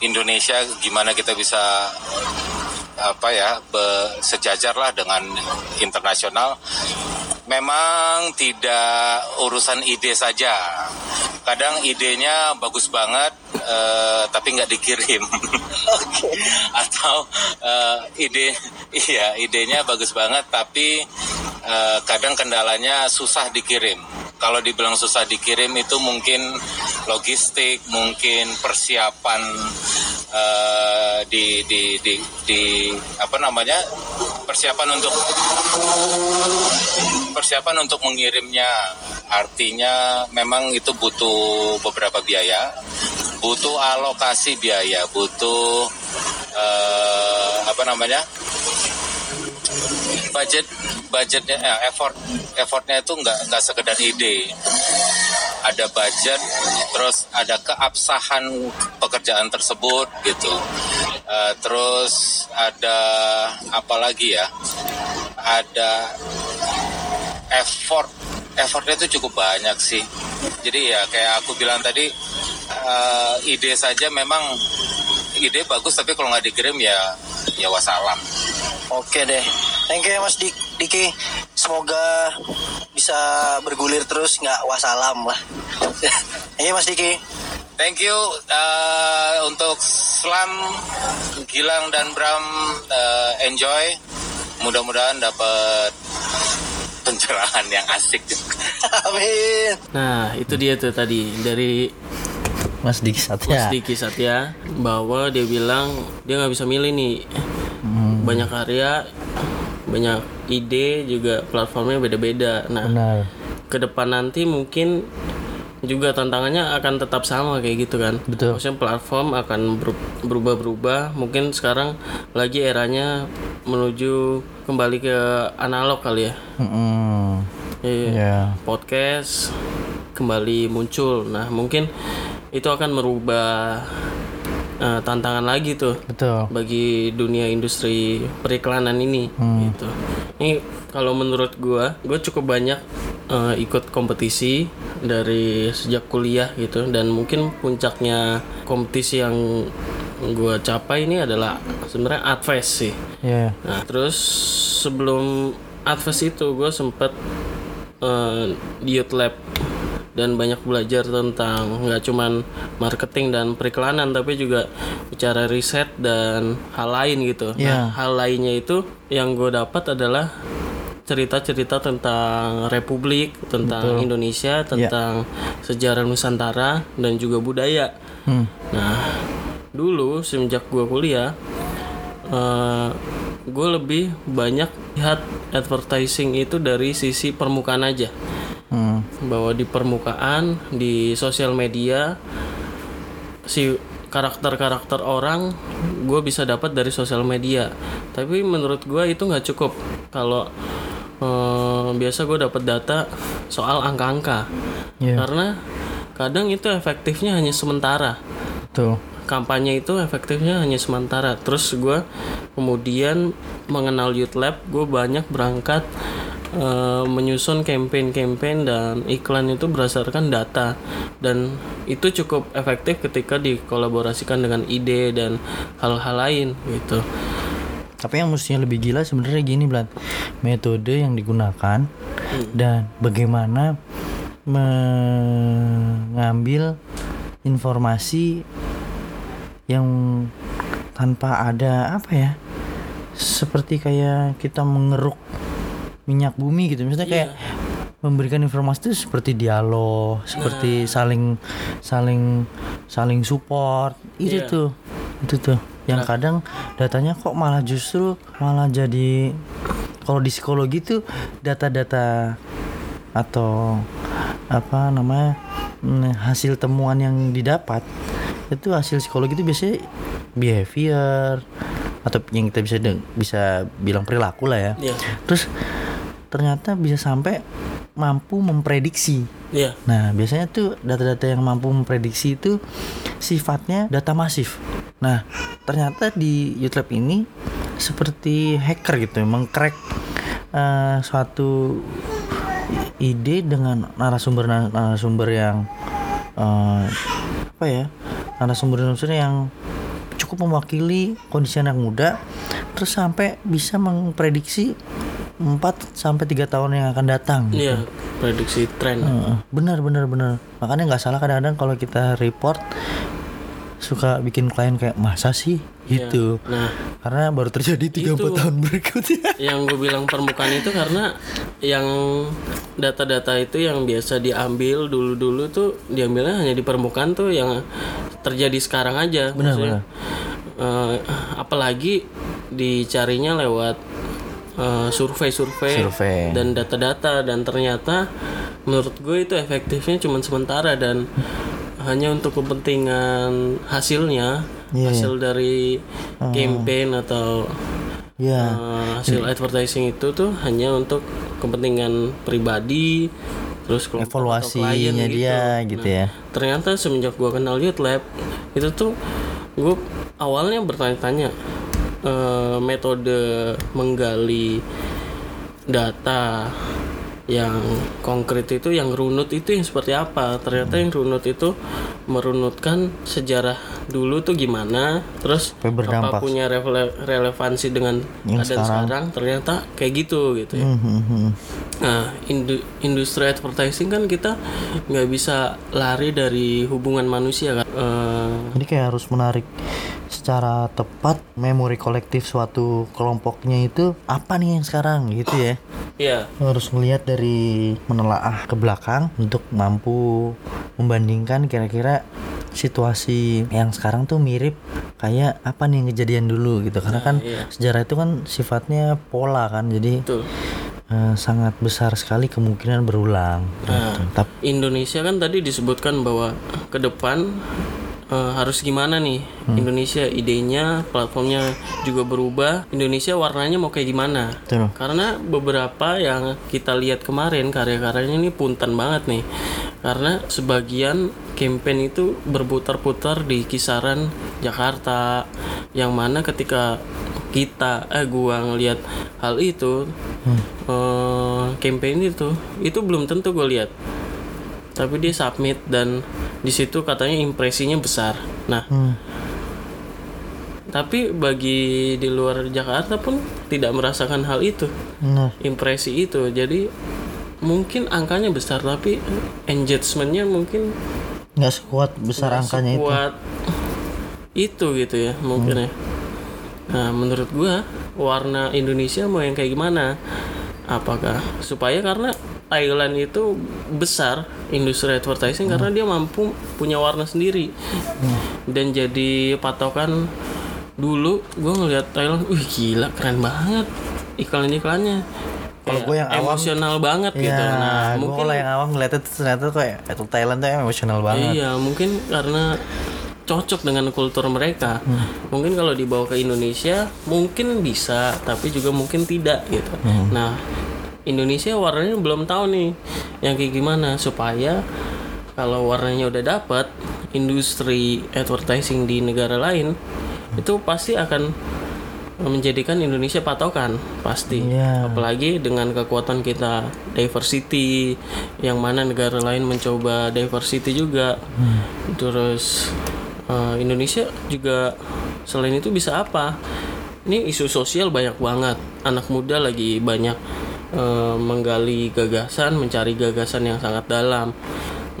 Indonesia gimana kita bisa apa ya be- sejajar lah dengan internasional. Memang tidak urusan ide saja. Kadang idenya bagus banget eh, tapi nggak dikirim. Atau eh, ide iya idenya bagus banget tapi eh, kadang kendalanya susah dikirim. Kalau dibilang susah dikirim itu mungkin logistik mungkin persiapan eh, di, di di di apa namanya persiapan untuk persiapan untuk mengirimnya. Artinya memang itu butuh beberapa biaya butuh alokasi biaya butuh eh, apa namanya budget budgetnya eh, effort effortnya itu nggak nggak sekedar ide. Ada budget terus ada keabsahan pekerjaan tersebut gitu Eh, terus ada apa lagi ya ada effort effortnya itu cukup banyak sih jadi ya kayak aku bilang tadi eh, ide saja memang ide bagus tapi kalau nggak dikirim ya ya wassalam Oke deh. Thank you ya Mas Dik Diki. Semoga bisa bergulir terus nggak wassalam lah. You Mas Diki. Thank you uh, untuk Slam, Gilang dan Bram uh, enjoy. Mudah-mudahan dapat pencerahan yang asik. Amin. Nah, itu dia tuh tadi dari Mas Diki Mas Satya. Diki Satya bahwa dia bilang dia nggak bisa milih nih banyak karya banyak ide juga platformnya beda-beda nah Benar. ke depan nanti mungkin juga tantangannya akan tetap sama kayak gitu kan Betul. maksudnya platform akan ber- berubah-berubah mungkin sekarang lagi eranya menuju kembali ke analog kali ya Mm-mm. Iya. Ya. podcast kembali muncul. Nah, mungkin itu akan merubah eh, tantangan lagi tuh Betul. bagi dunia industri periklanan ini gitu. Ini kalau menurut gua, gua cukup banyak eh, ikut kompetisi dari sejak kuliah gitu dan mungkin puncaknya kompetisi yang gua capai ini adalah sebenarnya Adfest sih. Ya. Nah, terus sebelum Advest itu gue sempet di Youth Lab dan banyak belajar tentang nggak cuman marketing dan periklanan tapi juga bicara riset dan hal lain gitu. Iya. Nah, hal lainnya itu yang gue dapat adalah cerita-cerita tentang Republik, tentang Indonesia, tentang sejarah Nusantara dan juga budaya. Hmm. Nah, dulu semenjak gue kuliah, eh gue lebih banyak lihat advertising itu dari sisi permukaan aja. Hmm. Bahwa di permukaan, di sosial media, si karakter-karakter orang gue bisa dapat dari sosial media. Tapi menurut gue itu nggak cukup. Kalau eh, biasa gue dapat data soal angka-angka, Iya. karena kadang itu efektifnya hanya sementara Betul. kampanye itu efektifnya hanya sementara. Terus gue kemudian mengenal Youth Lab, gue banyak berangkat eh, menyusun campaign-campaign dan iklan itu berdasarkan data dan itu cukup efektif ketika dikolaborasikan dengan ide dan hal-hal lain gitu. Tapi yang mestinya lebih gila sebenarnya gini Blan Metode yang digunakan Dan bagaimana Mengambil Informasi Yang Tanpa ada Apa ya Seperti kayak kita mengeruk Minyak bumi gitu. Maksudnya kayak Memberikan informasi itu seperti dialog Seperti saling Saling Saling support. Itu Iya. tuh Itu tuh yang kadang datanya kok malah justru malah jadi kalau di psikologi tuh data-data atau apa namanya mm, hasil temuan yang didapat itu hasil psikologi itu biasanya behavior atau yang kita bisa deng- bisa bilang perilaku lah ya Iya. terus ternyata bisa sampai mampu memprediksi Iya. Nah, biasanya tuh data-data yang mampu memprediksi itu sifatnya data masif. Nah, ternyata di YouTube ini seperti hacker gitu, mengcrack eh, suatu ide dengan narasumber narasumber yang eh, apa ya narasumber narasumber yang cukup mewakili kondisi anak muda terus sampai bisa memprediksi 4 sampai tiga tahun yang akan datang gitu. Iya, prediksi tren. Heeh, benar benar benar makanya nggak salah kadang-kadang kalau kita report suka bikin klien kayak masa sih Iya. gitu Nah, karena baru terjadi tiga Itu. tahun berikutnya yang gue bilang permukaan itu karena yang data-data itu yang biasa diambil dulu-dulu tuh diambilnya hanya di permukaan tuh yang terjadi sekarang aja Benar, Maksudnya, eh, apalagi dicarinya lewat eh, survei-survei Survei. dan data-data dan ternyata menurut gue itu efektifnya cuma sementara dan hanya untuk kepentingan hasilnya Iya, hasil dari campaign atau ya Uh, hasil advertising itu tuh hanya untuk kepentingan pribadi terus Evaluasinya klien dia gitu. ya. ternyata semenjak gua kenal Youth Lab itu tuh gue awalnya bertanya-tanya eh, metode menggali data yang konkret itu yang runut itu yang seperti apa? Ternyata yang runut itu merunutkan sejarah dulu tuh gimana terus apa punya rele- relevansi dengan Yang keadaan sekarang. sekarang. ternyata kayak gitu gitu ya Hmm, hmm. Nah, indu- industri advertising kan kita nggak bisa lari dari hubungan manusia kan. Eh, Jadi kayak harus menarik secara tepat memori kolektif suatu kelompoknya itu apa nih yang sekarang gitu ya. ya, Harus melihat dari menelaah ke belakang untuk mampu membandingkan kira-kira situasi yang sekarang tuh mirip kayak apa nih kejadian dulu gitu karena kan iya. sejarah itu kan sifatnya pola kan jadi betul. eh, sangat besar sekali kemungkinan berulang gitu. Tapi Indonesia kan tadi disebutkan bahwa ke depan eh, harus gimana nih Indonesia idenya, platformnya juga berubah. Indonesia warnanya mau kayak gimana? Betul. Karena beberapa yang kita lihat kemarin karya-karyanya ini punten banget nih. Karena sebagian campaign itu berputar-putar di kisaran Jakarta yang mana ketika kita eh gua ngelihat hal itu eh, campaign itu itu belum tentu gue lihat. Tapi dia submit dan di situ katanya impresinya besar. Nah Hmm. tapi bagi di luar Jakarta pun tidak merasakan hal itu. Benar. impresi itu. Jadi mungkin angkanya besar tapi engagementnya mungkin nggak sekuat besar nggak angkanya itu. sekuat itu gitu ya mungkin ya. Nah menurut gua warna Indonesia mau yang kayak gimana? Apakah supaya karena Thailand itu besar industri advertising karena dia mampu punya warna sendiri. Dan jadi patokan dulu gua ngeliat Thailand wih gila keren banget iklan-iklannya Kalau Kayak gua yang awam, emosional banget Ya, gitu nah gua mungkin kalau yang awam ngeliatnya tuh ternyata tuh kayak itu Thailand tuh emosional banget. Iya, mungkin karena cocok dengan kultur mereka. Hmm. Mungkin kalau dibawa ke Indonesia mungkin bisa, tapi juga mungkin tidak gitu. Hmm. Nah, Indonesia warnanya belum tahu nih yang kayak gimana supaya kalau warnanya udah dapat industri advertising di negara lain itu pasti akan menjadikan Indonesia patokan pasti. Iya. apalagi dengan kekuatan kita diversity yang mana negara lain mencoba diversity juga. Terus eh, Indonesia juga selain itu bisa apa? Ini isu sosial banyak banget. Anak muda lagi banyak eh, menggali gagasan mencari gagasan yang sangat dalam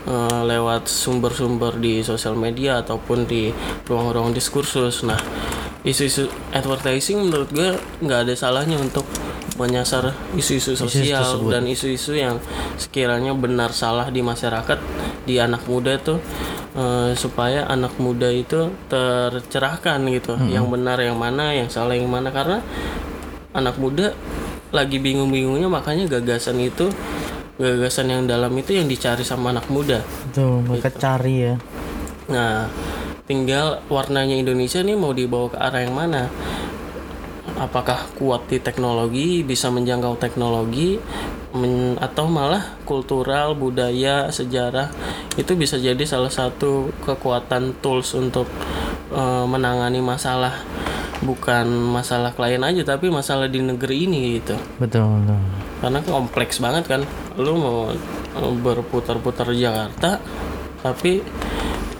eh, lewat sumber-sumber di sosial media ataupun di ruang-ruang diskursus. Nah isu-isu advertising menurut gue nggak ada salahnya untuk menyasar isu-isu sosial tersebut. dan isu-isu yang sekiranya benar salah di masyarakat di anak muda tuh eh, supaya anak muda itu tercerahkan gitu. Yang benar yang mana yang salah yang mana. Karena anak muda lagi bingung-bingungnya makanya gagasan itu gagasan yang dalam itu yang dicari sama anak muda. Tuh mereka cari ya. Nah, tinggal warnanya Indonesia nih mau dibawa ke arah yang mana? Apakah kuat di teknologi, bisa menjangkau teknologi, men- atau malah kultural, budaya, sejarah itu bisa jadi salah satu kekuatan tools untuk eh, menangani masalah bukan masalah klien aja tapi masalah di negeri ini gitu. Betul betul. karena kompleks banget kan lu mau mau berputar-putar Jakarta tapi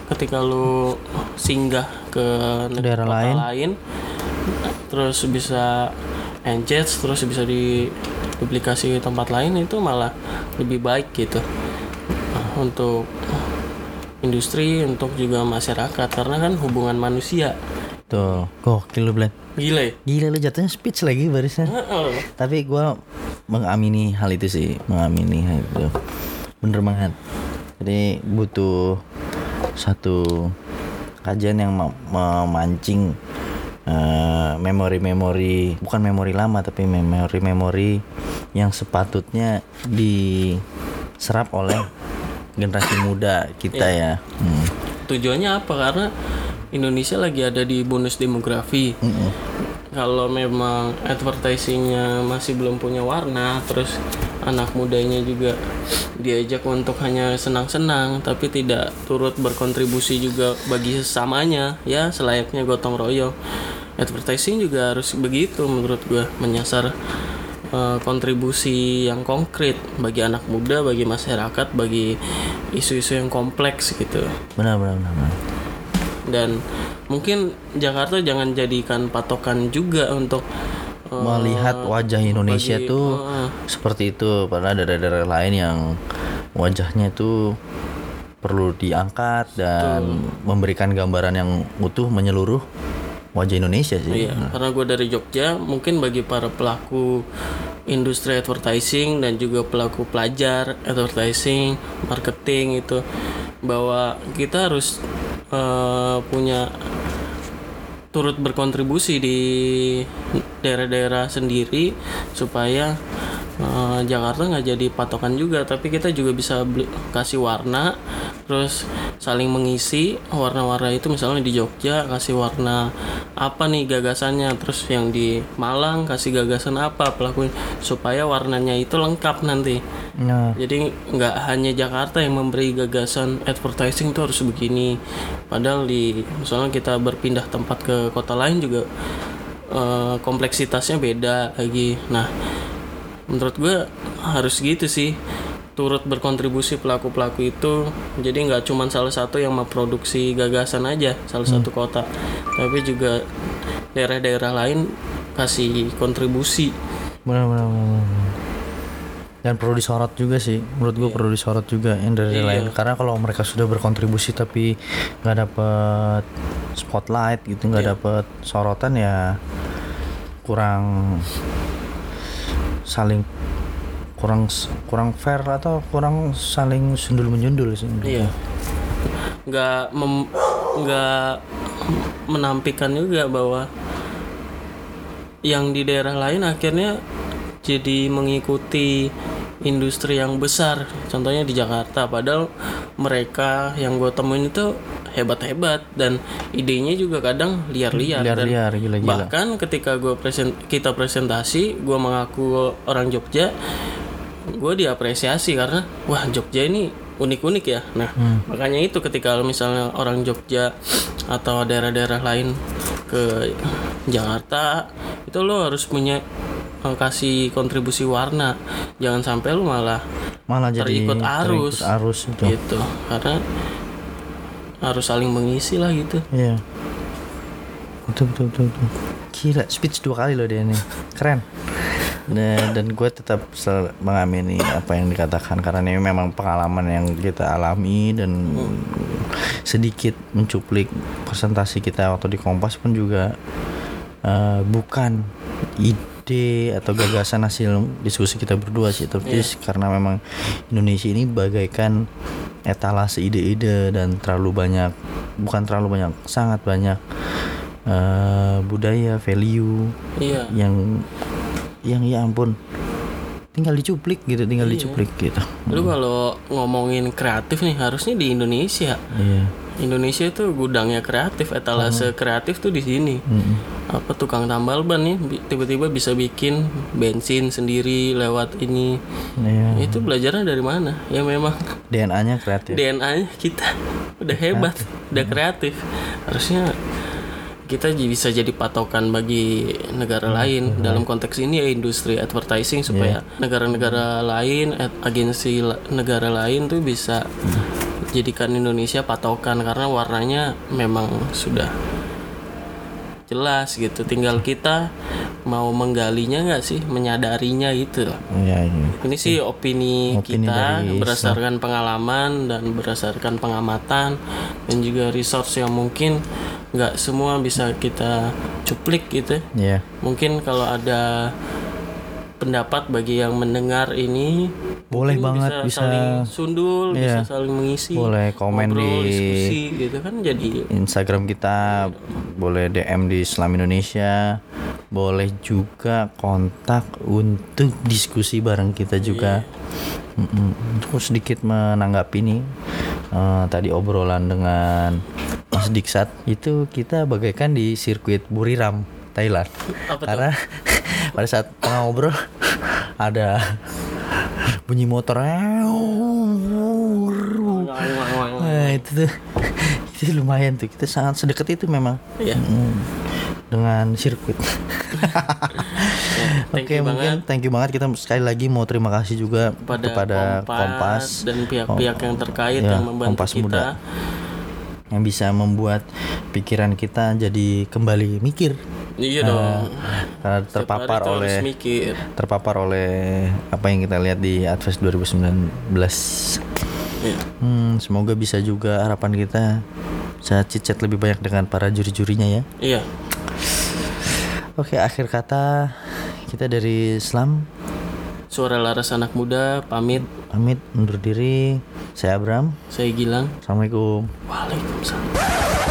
ketika lu singgah ke Daerah kota lain. lain terus bisa engage terus bisa di duplikasi tempat lain itu malah lebih baik gitu Nah, untuk industri untuk juga masyarakat karena kan hubungan manusia Tuh, gokil lu Blen. gila ya Gila lu jatuhnya speech lagi barisnya. Tapi gua mengamini hal itu sih, mengamini hal itu. Bener banget. Jadi butuh satu kajian yang mem- memancing eh, memori-memori, bukan memori lama tapi memori-memori yang sepatutnya diserap oleh generasi muda kita ya. Hmm. tujuannya apa karena Indonesia lagi ada di bonus demografi kalau memang advertisingnya masih belum punya warna terus anak mudanya juga diajak untuk hanya senang-senang tapi tidak turut berkontribusi juga bagi sesamanya ya selayaknya gotong royong advertising juga harus begitu menurut gua menyasar eh, kontribusi yang konkret bagi anak muda bagi masyarakat bagi isu-isu yang kompleks gitu Benar benar benar. benar. dan mungkin Jakarta jangan jadikan patokan juga untuk eh, melihat wajah Indonesia bagi- tuh Heeh. seperti itu padahal ada daerah lain yang wajahnya itu perlu diangkat dan memberikan gambaran yang utuh menyeluruh wajah Indonesia sih. Iya, karena gue dari Jogja, mungkin bagi para pelaku industri advertising dan juga pelaku pelajar advertising, marketing itu bahwa kita harus eh, punya turut berkontribusi di daerah-daerah sendiri supaya eh, Jakarta nggak jadi patokan juga tapi kita juga bisa beli- kasih warna terus saling mengisi warna-warna itu. Misalnya di Jogja kasih warna apa nih gagasannya? Terus yang di Malang kasih gagasan apa? Pelakunya supaya warnanya itu lengkap nanti. Nah, jadi nggak hanya Jakarta yang memberi gagasan advertising itu harus begini. Padahal di misalnya kita berpindah tempat ke kota lain juga eh, kompleksitasnya beda lagi. Nah, menurut gue harus gitu sih. Turut berkontribusi pelaku-pelaku itu. Jadi nggak cuma salah satu yang memproduksi gagasan aja salah satu kota. Tapi juga daerah-daerah lain kasih kontribusi. Benar benar benar, benar. Dan perlu disorot juga sih, menurut gue perlu disorot juga yang dari lain. Karena kalau mereka sudah berkontribusi tapi nggak dapet spotlight gitu, nggak dapet sorotan ya kurang saling kurang kurang fair atau kurang saling sundul menyundul sih. Iya. Nggak mem- nggak menampikan juga bahwa yang di daerah lain akhirnya jadi mengikuti industri yang besar. Contohnya di Jakarta, padahal mereka yang gue temuin itu hebat-hebat dan idenya juga kadang liar-liar. Dan Liar-liar, gila-gila. Bahkan ketika gue present kita presentasi, gue mengaku orang Jogja, gue diapresiasi karena wah Jogja ini unik-unik ya. Nah makanya itu ketika misalnya orang Jogja atau daerah-daerah lain ke Jakarta itu lo harus punya eh, kasih kontribusi warna. Jangan sampai lo malah Malah jadi terikut arus, terikut arus itu. gitu. Karena harus saling mengisi lah gitu. Iya. Betul, betul, betul, betul. Gila, speech dua kali loh dia nih. Keren. Dan, dan gue tetap mengamini apa yang dikatakan karena ini memang pengalaman yang kita alami dan sedikit mencuplik presentasi kita waktu di Kompas pun juga eh, bukan ide atau gagasan hasil diskusi kita berdua sih tapi karena memang Indonesia ini bagaikan etalase ide-ide dan terlalu banyak bukan terlalu banyak sangat banyak eh, budaya value Iya. yang yang ya ampun tinggal dicuplik gitu tinggal Iya. dicuplik gitu Lu kalau ngomongin kreatif nih harusnya di Indonesia. iya Indonesia itu gudangnya kreatif, etalase kreatif tuh di sini. Apa tukang tambal ban nih tiba-tiba bisa bikin bensin sendiri lewat ini. iya. Itu belajarnya dari mana? Ya memang DNA-nya kreatif. DNA-nya kita udah hebat, udah kreatif. Harusnya kita bisa jadi patokan bagi negara lain. dalam konteks ini ya industri advertising supaya negara-negara lain ad- agensi negara lain tuh bisa jadikan Indonesia patokan karena warnanya memang sudah jelas gitu tinggal kita mau menggalinya nggak sih menyadarinya itu Iya, iya. ini sih opini, Opini kita dari berdasarkan pengalaman dan berdasarkan pengamatan dan juga resource yang mungkin nggak semua bisa kita cuplik gitu. Iya. Mungkin kalau ada pendapat bagi yang mendengar ini Boleh mungkin banget, bisa, bisa- saling sundul, Iya. bisa saling mengisi. Boleh komen ngobrol, di- diskusi gitu kan jadi Instagram kita boleh DM di Islam Indonesia boleh juga kontak untuk diskusi bareng kita juga Mm-mm. terus sedikit menanggapi nih eh, tadi obrolan dengan Mas Diksat itu kita bagaikan di sirkuit Buriram Thailand Apa karena pada saat ngobrol ada bunyi motor Nah, itu tuh itu lumayan tuh kita sangat sedekat itu memang Iya. Mm, dengan sirkuit. Oke you mungkin banget. thank you banget kita sekali lagi mau terima kasih juga kepada, kepada Kompas, Kompas, dan pihak-pihak yang terkait Ya, yang membantu Kompas kita. Muda. yang bisa membuat pikiran kita jadi kembali mikir Iya dong. karena Setiap terpapar oleh mikir. terpapar oleh apa yang kita lihat di Advest 2019. Iya. Hmm, semoga bisa juga harapan kita bisa cicet lebih banyak dengan para juri-jurinya ya. Iya. Oke, akhir kata kita dari Islam Suara Laras anak muda pamit. pamit undur diri. Saya Abram. Saya Gilang. Assalamualaikum. Waalaikumsalam.